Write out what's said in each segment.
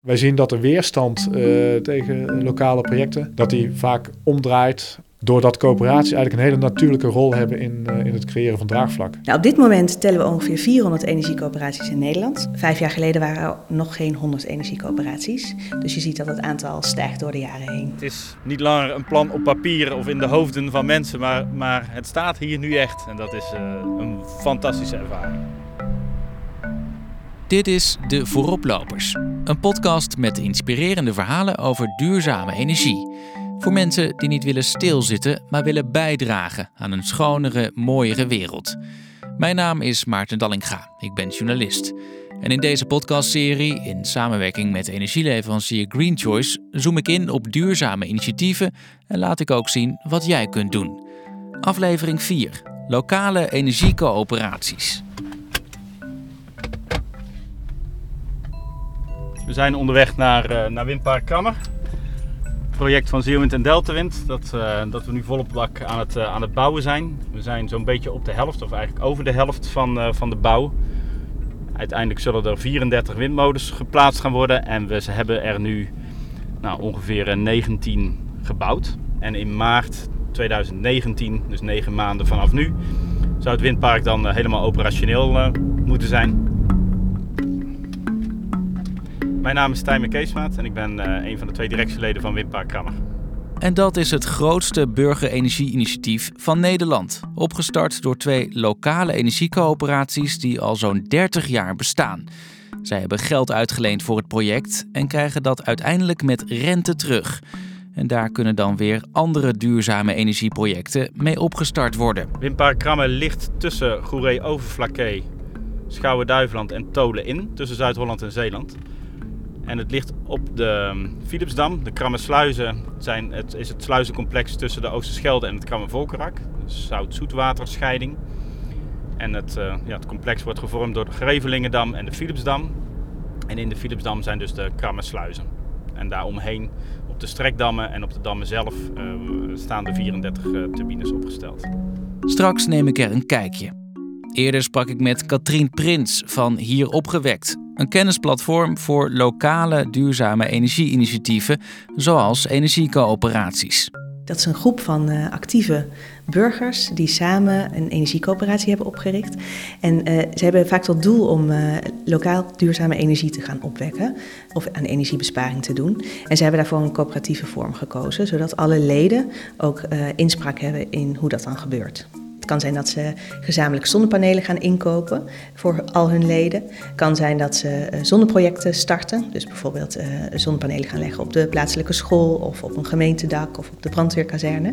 Wij zien dat de weerstand uh, tegen lokale projecten, dat die vaak omdraait doordat coöperaties eigenlijk een hele natuurlijke rol hebben in, uh, in het creëren van draagvlak. Nou, op dit moment tellen we ongeveer 400 energiecoöperaties in Nederland. Vijf jaar geleden waren er nog geen 100 energiecoöperaties. Dus je ziet dat het aantal stijgt door de jaren heen. Het is niet langer een plan op papier of in de hoofden van mensen, maar, maar het staat hier nu echt. En dat is uh, een fantastische ervaring. Dit is De Vooroplopers, een podcast met inspirerende verhalen over duurzame energie. Voor mensen die niet willen stilzitten, maar willen bijdragen aan een schonere, mooiere wereld. Mijn naam is Maarten Dallinga, ik ben journalist. En in deze podcastserie, in samenwerking met energieleverancier Green Choice, zoom ik in op duurzame initiatieven en laat ik ook zien wat jij kunt doen. Aflevering 4: Lokale energiecoöperaties. We zijn onderweg naar, uh, naar Windpark Kammer. Project van Zeewind en Deltawind, dat, uh, dat we nu volop aan het, uh, aan het bouwen zijn. We zijn zo'n beetje op de helft, of eigenlijk over de helft van, van de bouw. Uiteindelijk zullen er 34 windmolens geplaatst gaan worden en we hebben er nu nou, ongeveer 19 gebouwd. En in maart 2019, dus 9 maanden vanaf nu, zou het windpark dan helemaal operationeel moeten zijn. Mijn naam is Tijmen Keesmaat en ik ben uh, een van de twee directieleden van Windpark Krammer. En dat is het grootste burgerenergie-initiatief van Nederland. Opgestart door twee lokale energiecoöperaties die al zo'n 30 jaar bestaan. Zij hebben geld uitgeleend voor het project en krijgen dat uiteindelijk met rente terug. En daar kunnen dan weer andere duurzame energieprojecten mee opgestart worden. Windpark Krammer ligt tussen Goeree Overflakkee, Schouwen-Duiveland en Tolen in, tussen Zuid-Holland en Zeeland. En het ligt op de ehm, Philipsdam. De Krammersluizen zijn het, is het sluizencomplex tussen de Oosterschelde en het Krammervolkerak. Dus zout-zoetwaterscheiding. En het, uh, ja, het complex wordt gevormd door de Grevelingendam en de Philipsdam. En in de Philipsdam zijn dus de Krammersluizen. En daaromheen op de strekdammen en op de dammen zelf uh, staan de 34 uh, eh, turbines opgesteld. Straks neem ik er een kijkje. Eerder sprak ik met Katrien Prins van Hier Opgewekt, een kennisplatform voor lokale duurzame energieinitiatieven, zoals energiecoöperaties. Dat is een groep van uh, actieve burgers die samen een energiecoöperatie hebben opgericht. En uh, ze hebben vaak tot doel om uh, lokaal duurzame energie te gaan opwekken of aan energiebesparing te doen. En ze hebben daarvoor een coöperatieve vorm gekozen, zodat alle leden ook inspraak hebben in hoe dat dan gebeurt kan zijn dat ze gezamenlijk zonnepanelen gaan inkopen voor al hun leden. Het kan zijn dat ze eh, zonneprojecten starten. Dus bijvoorbeeld uh, zonnepanelen gaan leggen op de plaatselijke school of op een gemeentedak of op de brandweerkazerne.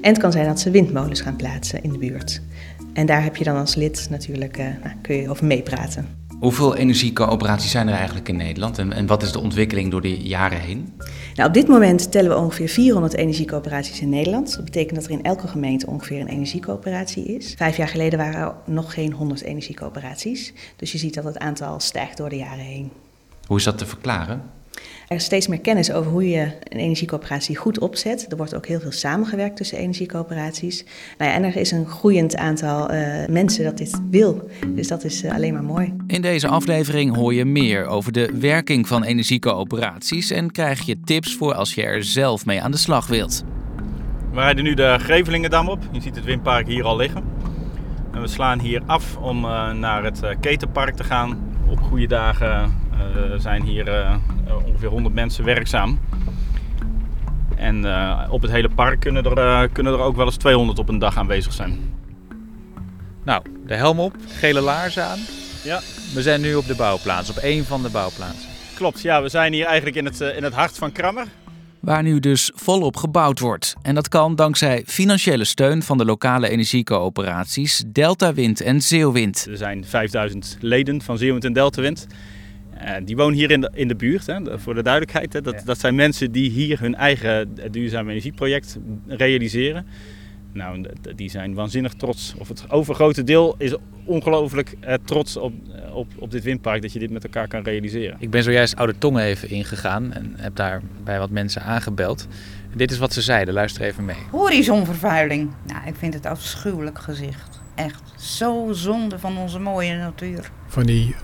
En het kan zijn dat ze windmolens gaan plaatsen in de buurt. En daar heb je dan als lid natuurlijk, uh, nou, kun je over meepraten. Hoeveel energiecoöperaties zijn er eigenlijk in Nederland en, en wat is de ontwikkeling door de jaren heen? Nou, op dit moment tellen we ongeveer 400 energiecoöperaties in Nederland. Dat betekent dat er in elke gemeente ongeveer een energiecoöperatie is. Vijf jaar geleden waren er nog geen 100 energiecoöperaties. Dus je ziet dat het aantal stijgt door de jaren heen. Hoe is dat te verklaren? Er is steeds meer kennis over hoe je een energiecoöperatie goed opzet. Er wordt ook heel veel samengewerkt tussen energiecoöperaties. Nou ja, en er is een groeiend aantal uh, mensen dat dit wil. Dus dat is uh, alleen maar mooi. In deze aflevering hoor je meer over de werking van energiecoöperaties en krijg je tips voor als je er zelf mee aan de slag wilt. We rijden nu de Grevelingendam op. Je ziet het windpark hier al liggen. En we slaan hier af om uh, naar het Ketenpark te gaan. Op goede dagen zijn hier eh, ongeveer 100 mensen werkzaam. En uh, op het hele park kunnen er, uh, kunnen er ook wel eens 200 op een dag aanwezig zijn. Nou, de helm op, gele laarzen aan. Ja. We zijn nu op de bouwplaats, op één van de bouwplaatsen. Klopt, ja, we zijn hier eigenlijk in het, in het hart van Krammer. Waar nu dus volop gebouwd wordt. En dat kan dankzij financiële steun van de lokale energiecoöperaties Delta Wind en Zeeuwwind. Er zijn 5000 leden van Zeeuwwind en Delta Wind. Uh, die wonen hier in de, in de buurt, hè, voor de duidelijkheid. Hè. Dat, ja. dat zijn mensen die hier hun eigen duurzame energieproject realiseren. Nou, die zijn waanzinnig trots. Of het overgrote deel is ongelooflijk uh, trots op, op, op dit windpark dat je dit met elkaar kan realiseren. Ik ben zojuist Oude Tongen even ingegaan en heb daar bij wat mensen aangebeld. Dit is wat ze zeiden, luister even mee. Horizonvervuiling. Nou, ik vind het afschuwelijk gezicht. Echt zo zonde van onze mooie natuur. Van die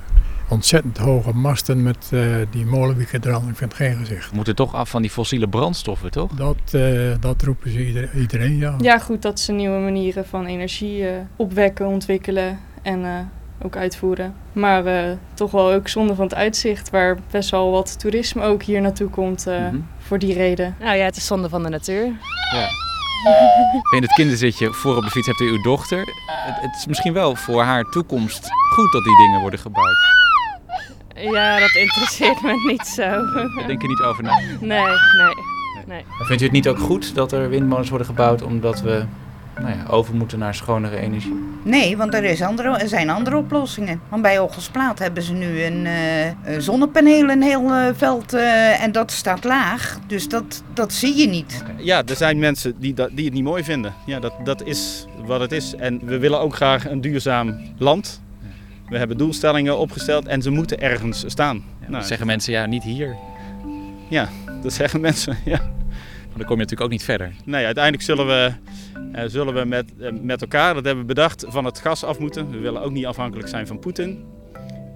ontzettend hoge masten met uh, die molenwieken er aan. Ik vind geen gezicht. We moeten toch af van die fossiele brandstoffen, toch? Dat, uh, dat roepen ze iedereen, iedereen, ja. Ja, goed dat ze nieuwe manieren van energie uh, opwekken, ontwikkelen en ook uitvoeren. Maar toch wel ook zonde van het uitzicht, waar best wel wat toerisme ook hier naartoe komt mm -hmm. voor die reden. Nou ja, het is zonde van de natuur. Ja. In het kinderzitje voor op de fiets hebt u uw dochter. Het, het is misschien wel voor haar toekomst goed dat die dingen worden gebouwd. Ja, dat interesseert me niet zo. Daar denk je niet over na? Nee, nee. nee. Vindt u het niet ook goed dat er windmolens worden gebouwd omdat we nou ja, over moeten naar schonere energie? Nee, want er, is andere, er zijn andere oplossingen. Want bij Ogelsplaat hebben ze nu een, uh, zonnepaneel een heel uh, veld uh, en dat staat laag. Dus dat, dat zie je niet. Ja, er zijn mensen die, dat, die het niet mooi vinden. Ja, dat, dat is wat het is. En we willen ook graag een duurzaam land. We hebben doelstellingen opgesteld en ze moeten ergens staan. Ja, nou, zeggen mensen, ja, niet hier. Ja, dat zeggen mensen, ja. Maar dan kom je natuurlijk ook niet verder. Nee, uiteindelijk zullen we, uh, zullen we met, uh, met elkaar, dat hebben we bedacht, van het gas af moeten. We willen ook niet afhankelijk zijn van Poetin.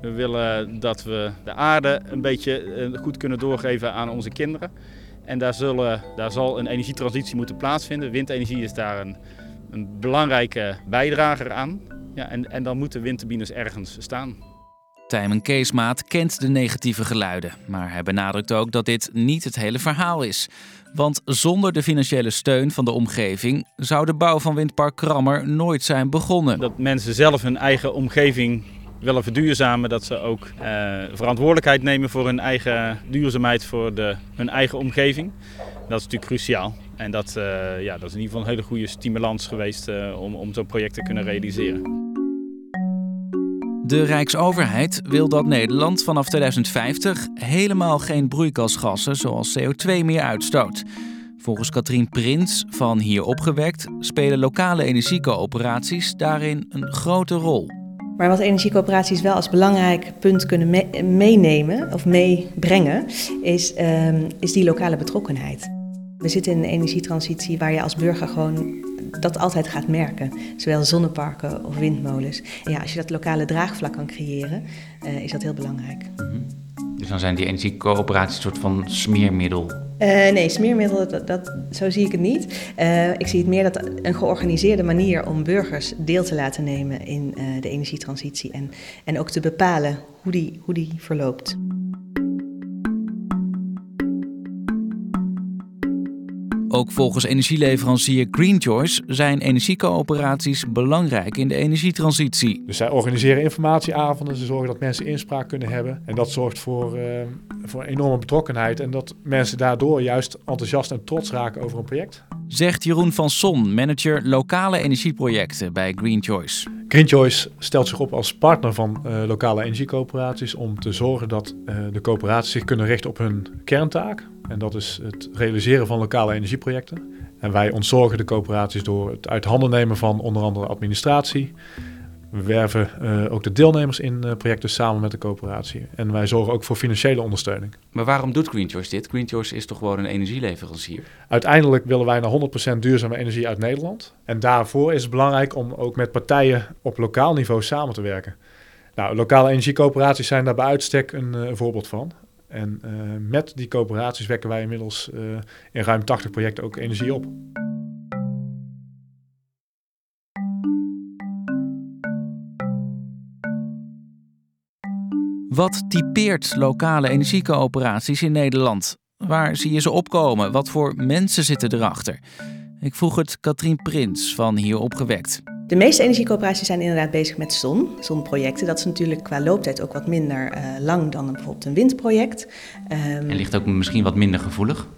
We willen dat we de aarde een beetje uh, goed kunnen doorgeven aan onze kinderen. En daar, zullen, daar zal een energietransitie moeten plaatsvinden. Windenergie is daar een, een belangrijke bijdrager aan. Ja, en, en dan moeten windturbines ergens staan. Tijmen Keesmaat kent de negatieve geluiden, maar hij benadrukt ook dat dit niet het hele verhaal is. Want zonder de financiële steun van de omgeving zou de bouw van windpark Krammer nooit zijn begonnen. Dat mensen zelf hun eigen omgeving willen verduurzamen, dat ze ook eh, verantwoordelijkheid nemen voor hun eigen duurzaamheid, voor de, hun eigen omgeving. Dat is natuurlijk cruciaal. En dat, uh, ja, dat is in ieder geval een hele goede stimulans geweest uh, om, om zo'n project te kunnen realiseren. De Rijksoverheid wil dat Nederland vanaf 2050 helemaal geen broeikasgassen zoals CO2 meer uitstoot. Volgens Katrien Prins van Hier Opgewekt spelen lokale energiecoöperaties daarin een grote rol. Maar wat energiecoöperaties wel als belangrijk punt kunnen me meenemen of meebrengen, is, um, is die lokale betrokkenheid. We zitten in een energietransitie waar je als burger gewoon dat altijd gaat merken. Zowel zonneparken of windmolens. En ja, als je dat lokale draagvlak kan creëren, uh, is dat heel belangrijk. Mm -hmm. Dus dan zijn die energiecoöperaties een soort van smeermiddel? Uh, nee, smeermiddel, dat, dat, zo zie ik het niet. Uh, ik zie het meer dat een georganiseerde manier om burgers deel te laten nemen in de energietransitie. En, en ook te bepalen hoe die, hoe die verloopt. Ook volgens energieleverancier Greenchoice zijn energiecoöperaties belangrijk in de energietransitie. Dus zij organiseren informatieavonden, ze zorgen dat mensen inspraak kunnen hebben. En dat zorgt voor, uh, voor enorme betrokkenheid en dat mensen daardoor juist enthousiast en trots raken over een project. Zegt Jeroen van Son, manager lokale energieprojecten bij Greenchoice. Greenchoice stelt zich op als partner van uh, lokale energiecoöperaties om te zorgen dat uh, de coöperaties zich kunnen richten op hun kerntaak. En dat is het realiseren van lokale energieprojecten. En wij ontzorgen de coöperaties door het uit handen nemen van onder andere administratie. We werven uh, ook de deelnemers in uh, projecten samen met de coöperatie. En wij zorgen ook voor financiële ondersteuning. Maar waarom doet Greenchoice dit? Greenchoice is toch gewoon een energieleverancier? Uiteindelijk willen wij naar 100% duurzame energie uit Nederland. En daarvoor is het belangrijk om ook met partijen op lokaal niveau samen te werken. Nou, lokale energiecoöperaties zijn daar bij uitstek een, een voorbeeld van. En uh, met die coöperaties wekken wij inmiddels uh, in ruim 80 projecten ook energie op. Wat typeert lokale energiecoöperaties in Nederland? Waar zie je ze opkomen? Wat voor mensen zitten erachter? Ik vroeg het Katrien Prins van Hier Opgewekt. De meeste energiecoöperaties zijn inderdaad bezig met zon, zonprojecten. Dat is natuurlijk qua looptijd ook wat minder uh, lang dan bijvoorbeeld een windproject. Um, en ligt ook misschien wat minder gevoelig?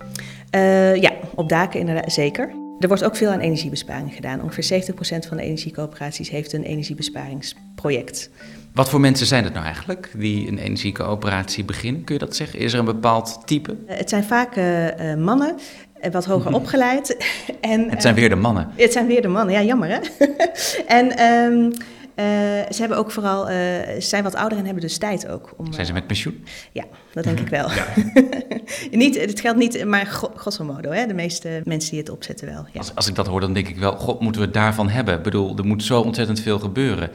Uh, ja, op daken inderdaad zeker. Er wordt ook veel aan energiebesparing gedaan. Ongeveer 70% van de energiecoöperaties heeft een energiebesparingsproject. Wat voor mensen zijn het nou eigenlijk die een energiecoöperatie beginnen? Kun je dat zeggen? Is er een bepaald type? Uh, het zijn vaak uh, mannen wat hoger opgeleid. en, het zijn weer de mannen. Het zijn weer de mannen, ja, jammer hè. en um, uh, ze hebben ook vooral, uh, ze zijn wat ouder en hebben dus tijd ook. Om, zijn ze met pensioen? Ja, dat denk ik wel. Ja. niet, het geldt niet, maar grosso modo, hè, de meeste mensen die het opzetten wel. Ja. Als, als ik dat hoor, dan denk ik wel, god, moeten we het daarvan hebben? Ik bedoel, er moet zo ontzettend veel gebeuren.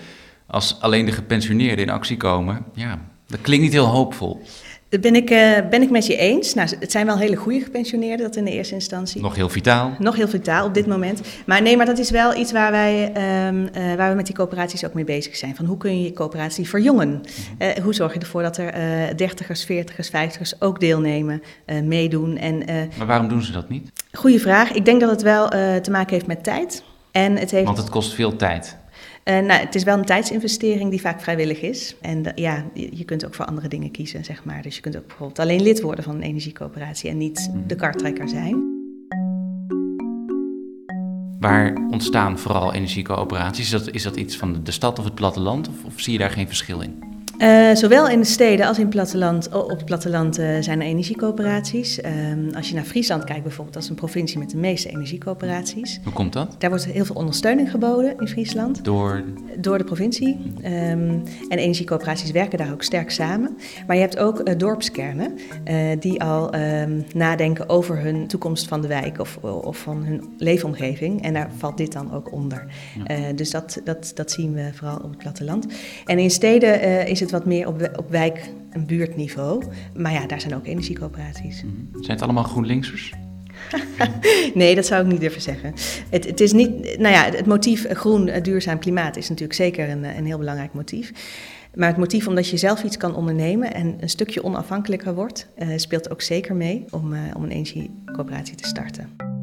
Als alleen de gepensioneerden in actie komen, ja, Dat klinkt niet heel hoopvol. Dat ben ik, uh, ben ik met je eens. Nou, het zijn wel hele goede gepensioneerden, dat in de eerste instantie. Nog heel vitaal. Nog heel vitaal op dit moment. Maar nee, maar dat is wel iets waar, wij, um, uh, waar we met die coöperaties ook mee bezig zijn. Van hoe kun je je coöperatie verjongen? Uh, hoe zorg je ervoor dat er dertigers, veertigers, vijftigers ook deelnemen, meedoen? En, maar waarom doen ze dat niet? Goeie vraag. Ik denk dat het wel te maken heeft met tijd. En het heeft... Want het kost veel tijd. Uh, nou, het is wel een tijdsinvestering die vaak vrijwillig is. En ja, je, kunt ook voor andere dingen kiezen, zeg maar. Dus je kunt ook bijvoorbeeld alleen lid worden van een energiecoöperatie en niet de karttrekker zijn. Waar ontstaan vooral energiecoöperaties? Is dat, is dat iets van de stad of het platteland? Of, of zie je daar geen verschil in? Uh, zowel in de steden als in het platteland, op het platteland uh, zijn er energiecoöperaties. Uh, als je naar Friesland kijkt bijvoorbeeld, dat is een provincie met de meeste energiecoöperaties. Hoe komt dat? Daar wordt heel veel ondersteuning geboden in Friesland. Door? Door de provincie. Um, en energiecoöperaties werken daar ook sterk samen. Maar je hebt ook uh, dorpskernen die al um, nadenken over hun toekomst van de wijk of, of van hun leefomgeving. En daar valt dit dan ook onder. Ja. dus dat, dat, dat zien we vooral op het platteland. En in steden is het wat meer op, op wijk- en buurtniveau. Maar ja, daar zijn ook energiecoöperaties. Mm -hmm. Zijn het allemaal GroenLinksers? nee, dat zou ik niet durven zeggen. Het, het, is niet, nou ja, het motief groen, duurzaam klimaat is natuurlijk zeker een, een heel belangrijk motief. Maar het motief omdat je zelf iets kan ondernemen en een stukje onafhankelijker wordt, uh, speelt ook zeker mee om, uh, om een energiecoöperatie te starten.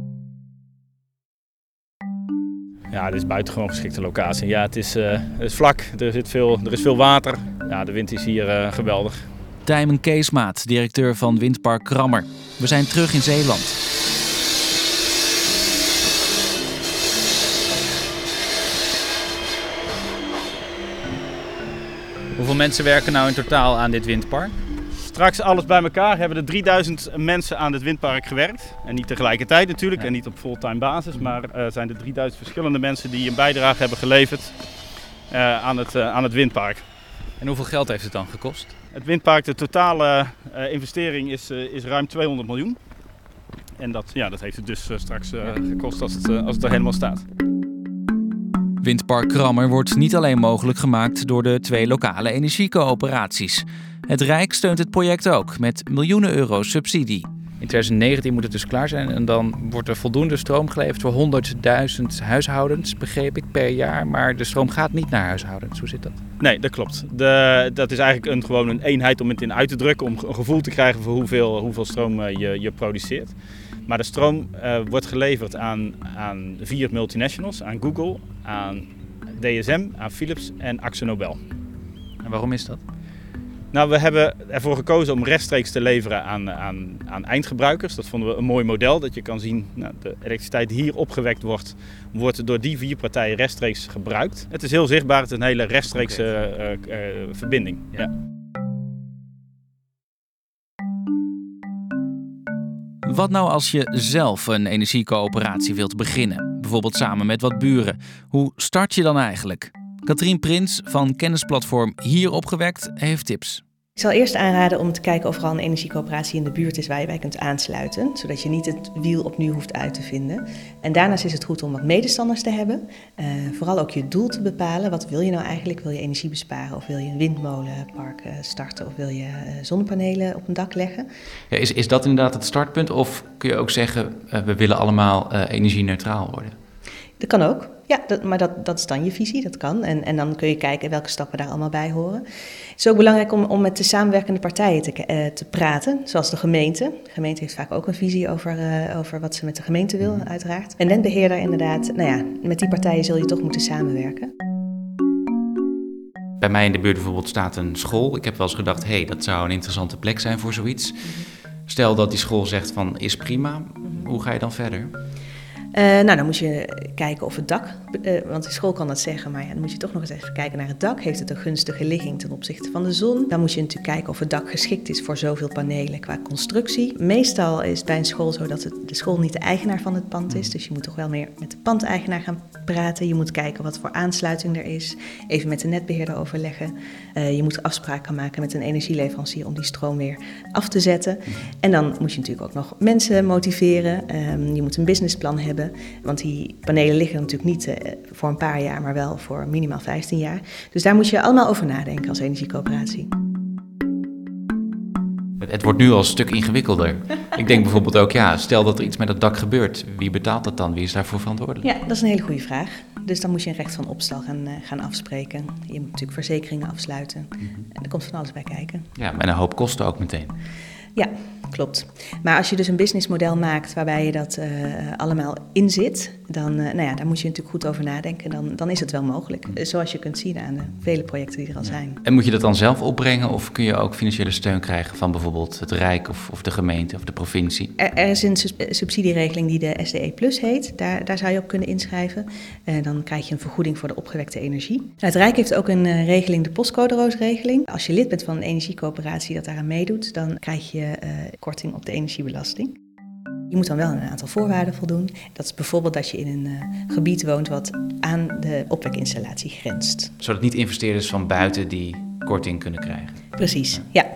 Ja, dit is buitengewoon geschikte locatie. Ja, het is, uh, het is vlak, er, zit veel, er is veel water. Ja, de wind is hier uh, geweldig. Tijmen Keesmaat, directeur van Windpark Krammer. We zijn terug in Zeeland. Hoeveel mensen werken nou in totaal aan dit windpark? Straks alles bij elkaar hebben er 3000 mensen aan dit windpark gewerkt. En niet tegelijkertijd natuurlijk en niet op fulltime basis. Maar uh, zijn er 3000 verschillende mensen die een bijdrage hebben geleverd uh, aan, het, uh, aan het windpark. En hoeveel geld heeft het dan gekost? Het windpark, de totale investering is, is ruim 200 miljoen. En dat, ja, dat heeft het dus straks gekost als het, als het er helemaal staat. Windpark Krammer wordt niet alleen mogelijk gemaakt door de twee lokale energiecoöperaties. Het Rijk steunt het project ook met miljoenen euro subsidie. In 2019 moet het dus klaar zijn en dan wordt er voldoende stroom geleverd voor 100.000 huishoudens, begreep ik, per jaar. Maar de stroom gaat niet naar huishoudens. Hoe zit dat? Nee, dat klopt. De, dat is eigenlijk een, gewoon een eenheid om het in uit te drukken, om een gevoel te krijgen voor hoeveel, hoeveel stroom je, je produceert. Maar de stroom uh, wordt geleverd aan, aan vier multinationals, aan Google, aan DSM, aan Philips en AxoNobel. En waarom is dat? Nou, we hebben ervoor gekozen om rechtstreeks te leveren aan, aan, aan eindgebruikers. Dat vonden we een mooi model. Dat je kan zien, nou, de elektriciteit die hier opgewekt wordt, wordt door die vier partijen rechtstreeks gebruikt. Het is heel zichtbaar, het is een hele rechtstreekse okay. uh, uh, verbinding. Ja. Ja. Wat nou als je zelf een energiecoöperatie wilt beginnen? Bijvoorbeeld samen met wat buren. Hoe start je dan eigenlijk? Katrien Prins van kennisplatform Hier Opgewekt heeft tips. Ik zal eerst aanraden om te kijken of er al een energiecoöperatie in de buurt is waar je bij kunt aansluiten, zodat je niet het wiel opnieuw hoeft uit te vinden. En daarnaast is het goed om wat medestanders te hebben. Uh, vooral ook je doel te bepalen. Wat wil je nou eigenlijk? Wil je energie besparen of wil je een windmolenpark starten of wil je uh, zonnepanelen op een dak leggen? Ja, is, is dat inderdaad het startpunt of kun je ook zeggen we willen allemaal energie-neutraal worden? Dat kan ook. Ja, dat, maar dat, dat is dan je visie, dat kan. En, en dan kun je kijken welke stappen daar allemaal bij horen. Het is ook belangrijk om, om met de samenwerkende partijen te, uh, te praten, zoals de gemeente. De gemeente heeft vaak ook een visie over, uh, over wat ze met de gemeente wil, uiteraard. En netbeheerder inderdaad, nou ja, met die partijen zul je toch moeten samenwerken. Bij mij in de buurt bijvoorbeeld staat een school. Ik heb wel eens gedacht, hé, hey, dat zou een interessante plek zijn voor zoiets. Mm -hmm. Stel dat die school zegt van, is prima, mm -hmm. hoe ga je dan verder? Uh, nou, dan moet je kijken of het dak, uh, want de school kan dat zeggen, maar ja, dan moet je toch nog eens even kijken naar het dak. Heeft het een gunstige ligging ten opzichte van de zon? Dan moet je natuurlijk kijken of het dak geschikt is voor zoveel panelen qua constructie. Meestal is het bij een school zo dat het, de school niet de eigenaar van het pand is, dus je moet toch wel meer met de pandeigenaar gaan praten. Je moet kijken wat voor aansluiting er is, even met de netbeheerder overleggen. Uh, je moet afspraken maken met een energieleverancier om die stroom weer af te zetten. En dan moet je natuurlijk ook nog mensen motiveren. Um, je moet een businessplan hebben. Want die panelen liggen natuurlijk niet uh, voor een paar jaar, maar wel voor minimaal 15 jaar. Dus daar moet je allemaal over nadenken als energiecoöperatie. Het wordt nu al een stuk ingewikkelder. Ik denk bijvoorbeeld ook, ja, stel dat er iets met het dak gebeurt. Wie betaalt dat dan? Wie is daarvoor verantwoordelijk? Ja, dat is een hele goede vraag. Dus dan moet je een recht van opstal gaan, uh, gaan afspreken. Je moet natuurlijk verzekeringen afsluiten. Mm -hmm. En er komt van alles bij kijken. Ja, en een hoop kosten ook meteen. Ja, klopt. Maar als je dus een businessmodel maakt waarbij je dat uh, allemaal inzit, dan uh, nou ja, daar moet je natuurlijk goed over nadenken. Dan, dan is het wel mogelijk. Mm. Zoals je kunt zien aan de vele projecten die er al ja. zijn. En moet je dat dan zelf opbrengen of kun je ook financiële steun krijgen van bijvoorbeeld het Rijk of, of de gemeente of de provincie? Er, er is een subsidieregeling die de SDE Plus heet. Daar, daar zou je op kunnen inschrijven. Uh, dan krijg je een vergoeding voor de opgewekte energie. Nou, het Rijk heeft ook een regeling, de postcode-roosregeling. Als je lid bent van een energiecoöperatie dat daaraan meedoet, dan krijg je korting op de energiebelasting. Je moet dan wel een aantal voorwaarden voldoen. Dat is bijvoorbeeld dat je in een uh, gebied woont wat aan de opwekinstallatie grenst. Zodat niet investeerders van buiten die korting kunnen krijgen. Precies, ja. ja.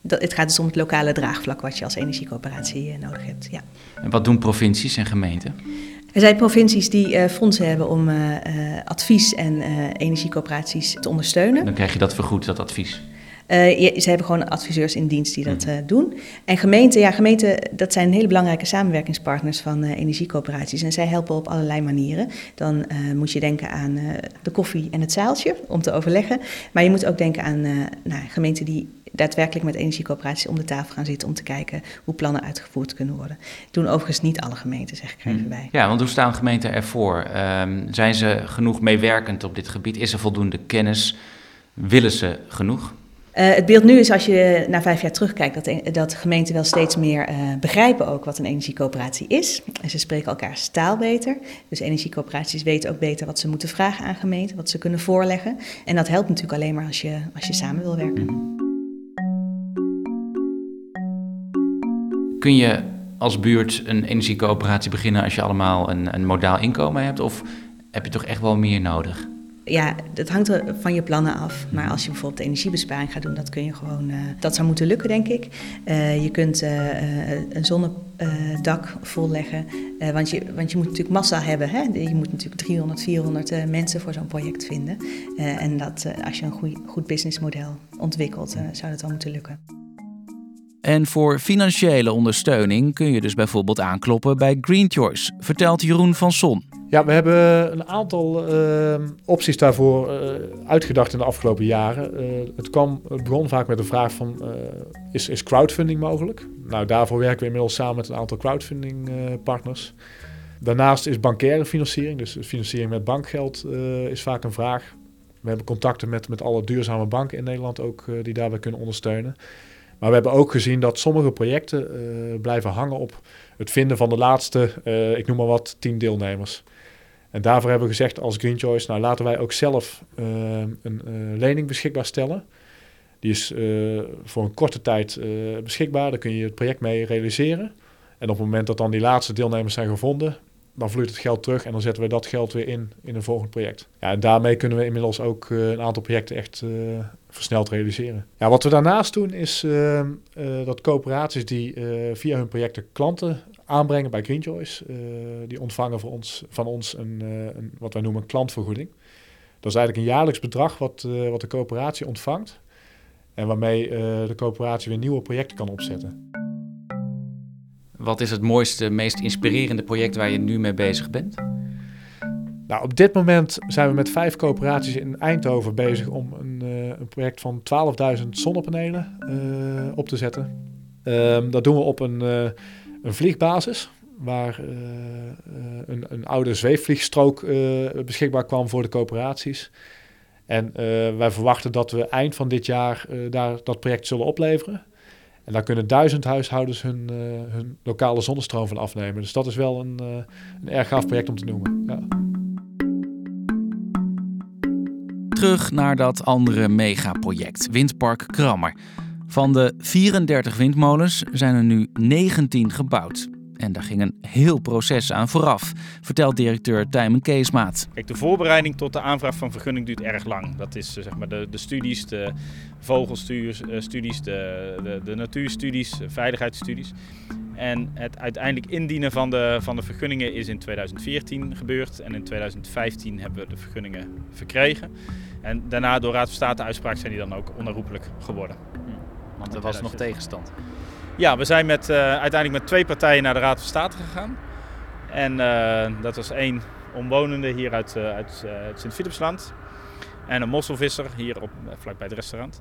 Dat, het gaat dus om het lokale draagvlak wat je als energiecoöperatie uh, nodig hebt. Ja. En wat doen provincies en gemeenten? Er zijn provincies die uh, fondsen hebben om advies en energiecoöperaties te ondersteunen. Dan krijg je dat vergoed, dat advies. Uh, je, ze hebben gewoon adviseurs in dienst die dat uh, doen. En gemeenten, ja, gemeenten, dat zijn hele belangrijke samenwerkingspartners van uh, energiecoöperaties. En zij helpen op allerlei manieren. Dan moet je denken aan de koffie en het zaaltje om te overleggen. Maar je moet ook denken aan nou, gemeenten die daadwerkelijk met energiecoöperaties om de tafel gaan zitten om te kijken hoe plannen uitgevoerd kunnen worden. Doen overigens niet alle gemeenten, zeg ik er even bij. Ja, want hoe staan gemeenten ervoor? Um, zijn ze genoeg meewerkend op dit gebied? Is er voldoende kennis? Willen ze genoeg? Uh, het beeld nu is als je na vijf jaar terugkijkt, dat, dat gemeenten wel steeds meer uh, begrijpen ook wat een energiecoöperatie is. En ze spreken elkaars taal beter. Dus energiecoöperaties weten ook beter wat ze moeten vragen aan gemeenten, wat ze kunnen voorleggen. En dat helpt natuurlijk alleen maar als je, als je samen wil werken. Kun je als buurt een energiecoöperatie beginnen als je allemaal een, een modaal inkomen hebt? Of heb je toch echt wel meer nodig? Ja, dat hangt van je plannen af. Maar als je bijvoorbeeld energiebesparing gaat doen, dat kun je gewoon. Uh, dat zou moeten lukken, denk ik. Uh, je kunt uh, een zonnedak volleggen. want, je, want je moet natuurlijk massa hebben. Hè? Je moet natuurlijk 300, 400 mensen voor zo'n project vinden. en dat, als je een goed businessmodel ontwikkelt, zou dat wel moeten lukken. En voor financiële ondersteuning kun je dus bijvoorbeeld aankloppen bij Green Choice, vertelt Jeroen van Son. Ja, we hebben een aantal uh, opties daarvoor uh, uitgedacht in de afgelopen jaren. Uh, het, kwam, het begon vaak met de vraag van, is, is crowdfunding mogelijk? Nou, daarvoor werken we inmiddels samen met een aantal crowdfunding partners. Daarnaast is bankaire financiering, dus financiering met bankgeld is vaak een vraag. We hebben contacten met, met alle duurzame banken in Nederland ook die daarbij kunnen ondersteunen. Maar we hebben ook gezien dat sommige projecten blijven hangen op het vinden van de laatste, ik noem maar wat, tien deelnemers. En daarvoor hebben we gezegd als Green Choice, nou laten wij ook zelf uh, een uh, lening beschikbaar stellen. Die is uh, voor een korte tijd beschikbaar, daar kun je het project mee realiseren. En op het moment dat dan die laatste deelnemers zijn gevonden, dan vloeit het geld terug en dan zetten we dat geld weer in in een volgend project. Ja, en daarmee kunnen we inmiddels ook een aantal projecten echt versneld realiseren. Ja, wat we daarnaast doen is dat coöperaties die via hun projecten klanten aanbrengen bij Green Choice. Uh, die ontvangen voor ons, van ons een, uh, een, wat wij noemen een klantvergoeding. Dat is eigenlijk een jaarlijks bedrag wat, uh, wat de coöperatie ontvangt. En waarmee de coöperatie weer nieuwe projecten kan opzetten. Wat is het mooiste, meest inspirerende project waar je nu mee bezig bent? Nou, op dit moment zijn we met vijf coöperaties in Eindhoven bezig om een, een project van 12.000 zonnepanelen op te zetten. Um, dat doen we op een een vliegbasis waar uh, een, een, oude zweefvliegstrook uh, beschikbaar kwam voor de coöperaties. En wij verwachten dat we eind van dit jaar daar dat project zullen opleveren. En daar kunnen duizend huishoudens hun, hun lokale zonnestroom van afnemen. Dus dat is wel een, een erg gaaf project om te noemen. Ja. Terug naar dat andere megaproject, Windpark Krammer. Van de 34 windmolens zijn er nu 19 gebouwd. En daar ging een heel proces aan vooraf, vertelt directeur Tijmen Keesmaat. Kijk, de voorbereiding tot de aanvraag van vergunning duurt erg lang. Dat is eh, zeg maar de, de studies, de vogelstudies, eh, de, de, de natuurstudies, veiligheidsstudies. En het uiteindelijk indienen van de, van de vergunningen is in 2014 gebeurd. En in 2015 hebben we de vergunningen verkregen. En daarna door Raad van State uitspraak zijn die dan ook onherroepelijk geworden. Want er was nog tegenstand. Ja, we zijn met, uh, uiteindelijk met twee partijen naar de Raad van State gegaan. En uh, dat was één omwonende hier uit, uh, uit Sint-Philipsland. En een mosselvisser hier op, vlakbij het restaurant.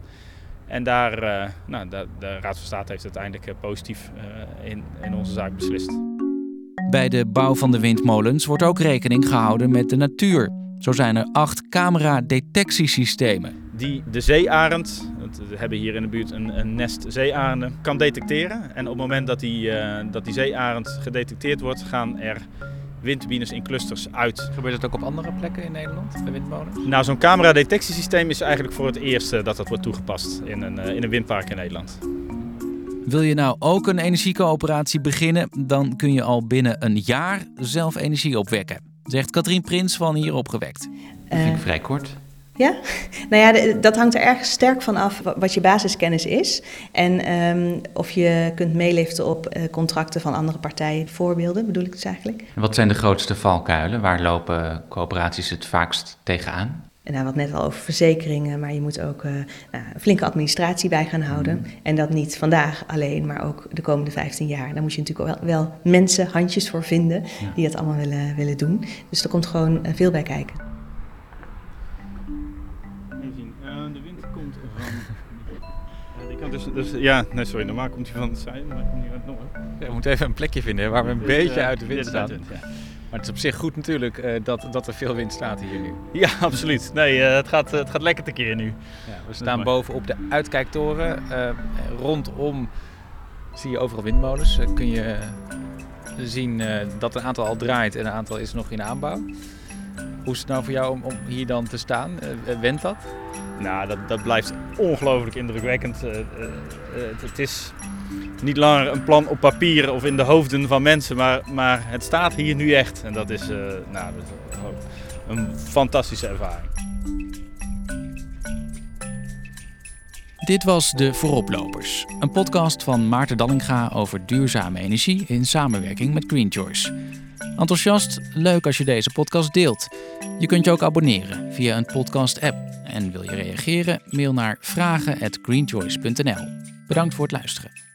En daar, nou, de, de, Raad van State heeft uiteindelijk positief in, in onze zaak beslist. Bij de bouw van de windmolens wordt ook rekening gehouden met de natuur. Zo zijn er acht camera-detectiesystemen. Die de zeearend, we hebben hier in de buurt een, een nest zeearenden, kan detecteren. En op het moment dat die, uh, dat die zeearend gedetecteerd wordt, gaan er windturbines in clusters uit. Gebeurt het ook op andere plekken in Nederland, de windmolens? Nou, zo'n camera-detectiesysteem is eigenlijk voor het eerst dat dat wordt toegepast in een, uh, in een windpark in Nederland. Wil je nou ook een energiecoöperatie beginnen, dan kun je al binnen een jaar zelf energie opwekken, zegt Katrien Prins van Hier Opgewekt. Dat vind ik vrij kort. Ja, nou ja, dat hangt er erg sterk van af wat je basiskennis is. En um, of je kunt meeliften op uh, contracten van andere partijen. Voorbeelden bedoel ik dus eigenlijk. En wat zijn de grootste valkuilen? Waar lopen coöperaties het vaakst tegenaan? En nou, wat net al over verzekeringen, maar je moet ook uh, nou, flinke administratie bij gaan houden. Mm. En dat niet vandaag alleen, maar ook de komende 15 jaar. Daar moet je natuurlijk wel, wel mensen, handjes voor vinden ja. die dat allemaal willen, willen doen. Dus er komt gewoon uh, veel bij kijken. Dus, ja, nee, sorry, normaal komt hij van het zuiden, maar komt hij uit. Ja, we moeten even een plekje vinden waar we een beetje uit de wind staan. ja. Maar het is op zich goed natuurlijk uh, dat, dat er veel wind staat hier nu. Ja, absoluut. Nee, uh, het, gaat, het gaat lekker tekeer nu. Ja, we staan boven op de uitkijktoren. Uh, rondom zie je overal windmolens. kun je zien dat een aantal al draait en een aantal is nog in aanbouw. Hoe is het nou voor jou om, om hier dan te staan? went dat? Nou, dat, dat blijft ongelooflijk indrukwekkend. Uh, uh, het, het, is niet langer een plan op papier of in de hoofden van mensen, maar, maar het staat hier nu echt. En dat is, uh, nou, dat is een fantastische ervaring. Dit was De Vooroplopers, een podcast van Maarten Dallinga over duurzame energie in samenwerking met Green Choice. Enthousiast? Leuk als je deze podcast deelt. Je kunt je ook abonneren via een podcast-app. En wil je reageren? Mail naar vragen@greenchoice.nl. Bedankt voor het luisteren.